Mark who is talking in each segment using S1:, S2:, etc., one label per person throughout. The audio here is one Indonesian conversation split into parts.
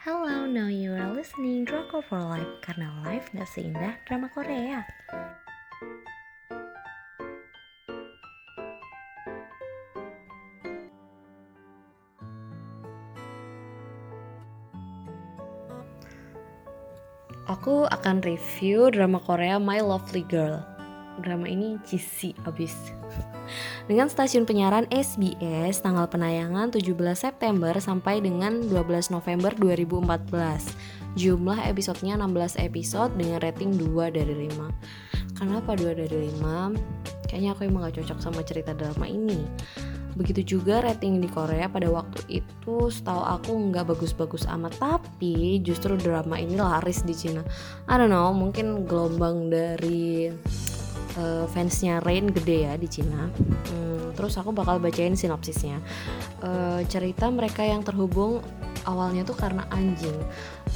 S1: Hello, now you are listening Drama for Life karena life gak seindah drama Korea. Aku akan review drama Korea My Lovely Girl. Drama ini cheesy abis. Dengan stasiun penyiaran SBS tanggal penayangan 17 September sampai dengan 12 November 2014. Jumlah episodenya 16 episode dengan rating 2 dari 5. Kenapa 2 dari 5? Kayaknya aku emang gak cocok sama cerita drama ini. Begitu juga rating di Korea pada waktu itu setahu aku nggak bagus-bagus amat tapi justru drama ini laris di Cina. I don't know, mungkin gelombang dari uh, fansnya Rain gede ya di Cina. Hmm, terus aku bakal bacain sinopsisnya. Uh, cerita mereka yang terhubung awalnya tuh karena anjing,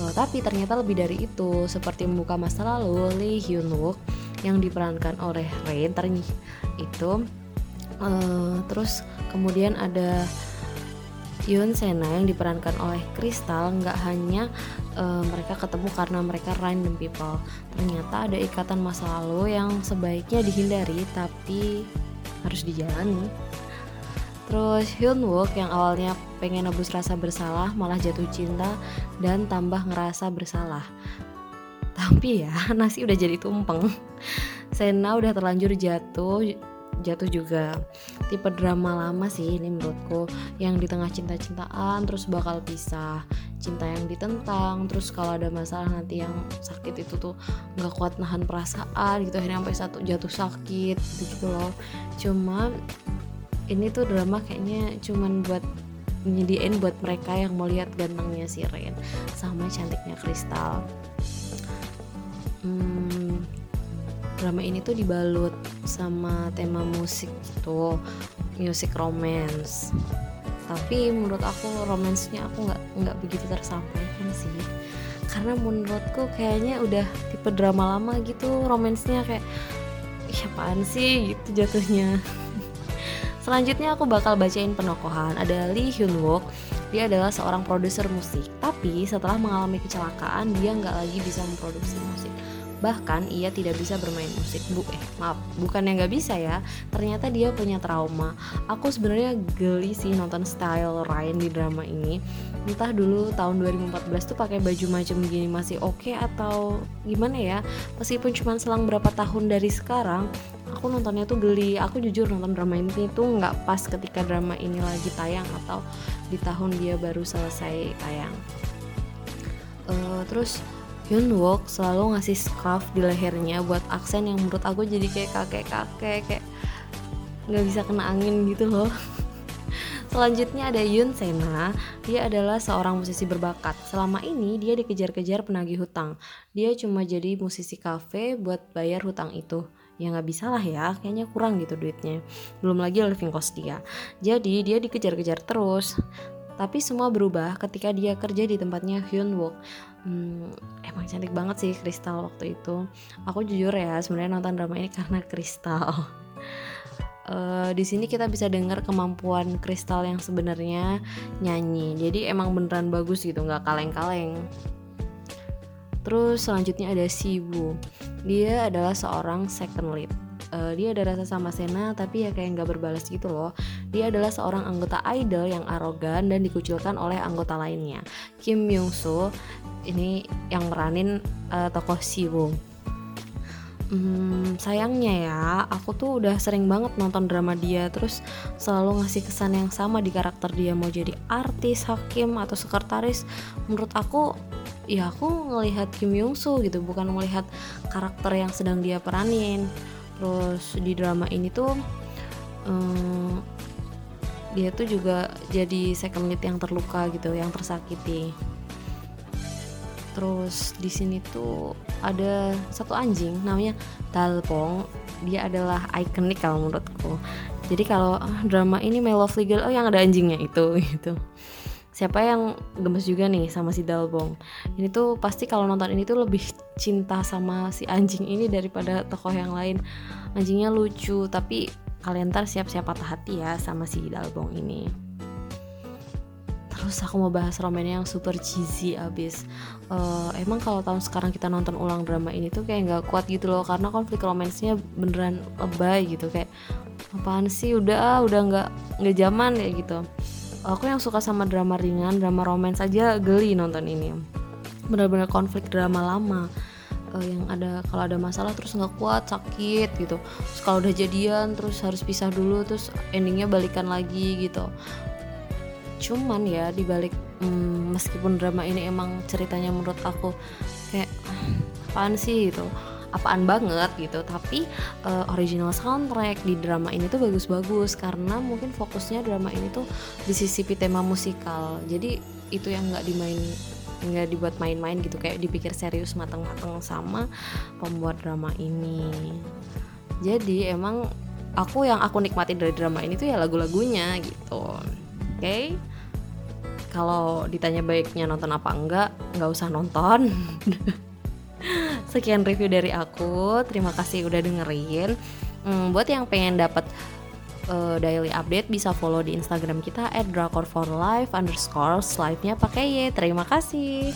S1: uh, tapi ternyata lebih dari itu. Seperti membuka masa lalu, Lee Hyun Wook yang diperankan oleh Rain ternyata itu. Uh, terus kemudian ada Yun Sena yang diperankan oleh Crystal nggak hanya uh, mereka ketemu karena mereka random people. Ternyata ada ikatan masa lalu yang sebaiknya dihindari tapi harus dijalani. Terus Hyun Wook yang awalnya pengen nebus rasa bersalah malah jatuh cinta dan tambah ngerasa bersalah. Tapi ya nasi udah jadi tumpeng. Sena udah terlanjur jatuh jatuh juga. Tipe drama lama sih ini menurutku yang di tengah cinta-cintaan terus bakal pisah cinta yang ditentang terus kalau ada masalah nanti yang sakit itu tuh nggak kuat nahan perasaan gitu akhirnya sampai satu jatuh sakit gitu, gitu loh. Cuma ini tuh drama kayaknya cuman buat nyediain buat mereka yang mau lihat gantengnya si Rain sama cantiknya Kristal. Hmm, drama ini tuh dibalut sama tema musik gitu musik romance. Tapi menurut aku romansnya aku nggak nggak begitu tersampaikan sih. Karena menurutku kayaknya udah tipe drama lama gitu romansnya kayak siapaan sih? gitu jatuhnya. Selanjutnya aku bakal bacain penokohan. Ada Lee Hyun Wook. Dia adalah seorang produser musik. Tapi setelah mengalami kecelakaan dia nggak lagi bisa memproduksi musik Bahkan ia tidak bisa bermain musik. Bu, eh maaf, bukan yang nggak bisa ya. Ternyata dia punya trauma. Aku sebenarnya geli sih nonton style Ryan di drama ini. Entah dulu tahun 2014 tuh pakai baju macam gini masih oke okay atau gimana ya? Meskipun cuma selang berapa tahun dari sekarang, aku nontonnya tuh geli. Aku jujur nonton drama ini tuh nggak pas ketika drama ini lagi tayang atau di tahun dia baru selesai tayang. Uh, terus Hyunwook selalu ngasih scarf di lehernya buat aksen yang menurut aku jadi kayak kakek-kakek kayak nggak bisa kena angin gitu loh Selanjutnya ada Yun Sena, dia adalah seorang musisi berbakat. Selama ini dia dikejar-kejar penagih hutang. Dia cuma jadi musisi kafe buat bayar hutang itu. Ya nggak bisa lah ya, kayaknya kurang gitu duitnya. Belum lagi living cost dia. Jadi dia dikejar-kejar terus. Tapi semua berubah ketika dia kerja di tempatnya Hyun Wook hmm, emang cantik banget sih Kristal waktu itu. Aku jujur ya sebenarnya nonton drama ini karena Kristal. Uh, di sini kita bisa dengar kemampuan Kristal yang sebenarnya nyanyi. Jadi emang beneran bagus gitu nggak kaleng-kaleng. Terus selanjutnya ada Sibu dia adalah seorang second lead. Uh, dia ada rasa sama Sena tapi ya kayak nggak berbalas gitu loh dia adalah seorang anggota idol yang arogan dan dikucilkan oleh anggota lainnya. Kim Myung Soo ini yang meranin uh, tokoh Siwoo Hmm, sayangnya ya, aku tuh udah sering banget nonton drama dia Terus selalu ngasih kesan yang sama di karakter dia Mau jadi artis, hakim, atau sekretaris. Menurut aku, ya aku ngelihat Kim Young Soo gitu Bukan melihat karakter yang sedang dia peranin. Terus di drama ini tuh um, Dia tuh juga jadi second lead yang terluka gitu Yang tersakiti. Terus di sini tuh ada satu anjing namanya Dalpong dia adalah ikonik kalau menurutku. Jadi kalau ah, drama ini My Lovely Girl oh yang ada anjingnya itu gitu. Siapa yang gemes juga nih sama si Dalbong? Ini tuh pasti kalau nonton ini tuh lebih cinta sama si anjing ini daripada tokoh yang lain. Anjingnya lucu tapi kalian ntar siap-siap patah hati ya sama si Dalbong ini. Terus aku mau bahas roman yang super cheesy abis. Uh, Emang kalau tahun sekarang kita nonton ulang drama ini tuh kayak nggak kuat gitu loh Karena konflik romansnya beneran lebay gitu Kayak apaan sih udah udah nggak nggak zaman kayak gitu. Aku yang suka sama drama ringan, drama romance aja geli nonton ini. Bener-bener konflik drama lama uh, yang ada kalau ada masalah terus nggak kuat sakit gitu. Terus kalau udah jadian terus harus pisah dulu terus endingnya balikan lagi gitu. Cuman ya dibalik hmm, meskipun drama ini emang ceritanya menurut aku kayak apaan sih? gitu. Apaan banget gitu. Tapi uh, original soundtrack di drama ini tuh bagus-bagus karena mungkin fokusnya drama ini tuh disisipi tema musikal. Jadi itu yang nggak dimain nggak dibuat main-main gitu kayak dipikir serius matang-matang sama pembuat drama ini. Jadi emang aku yang aku nikmati dari drama ini tuh ya lagu-lagunya gitu oke? Okay? kalau ditanya baiknya nonton apa enggak nggak usah nonton. Sekian review dari aku terima kasih udah dengerin. Hmm, buat yang pengen dapat uh, daily update bisa follow di instagram kita at drakor for life underscore live nya pakai y. Terima kasih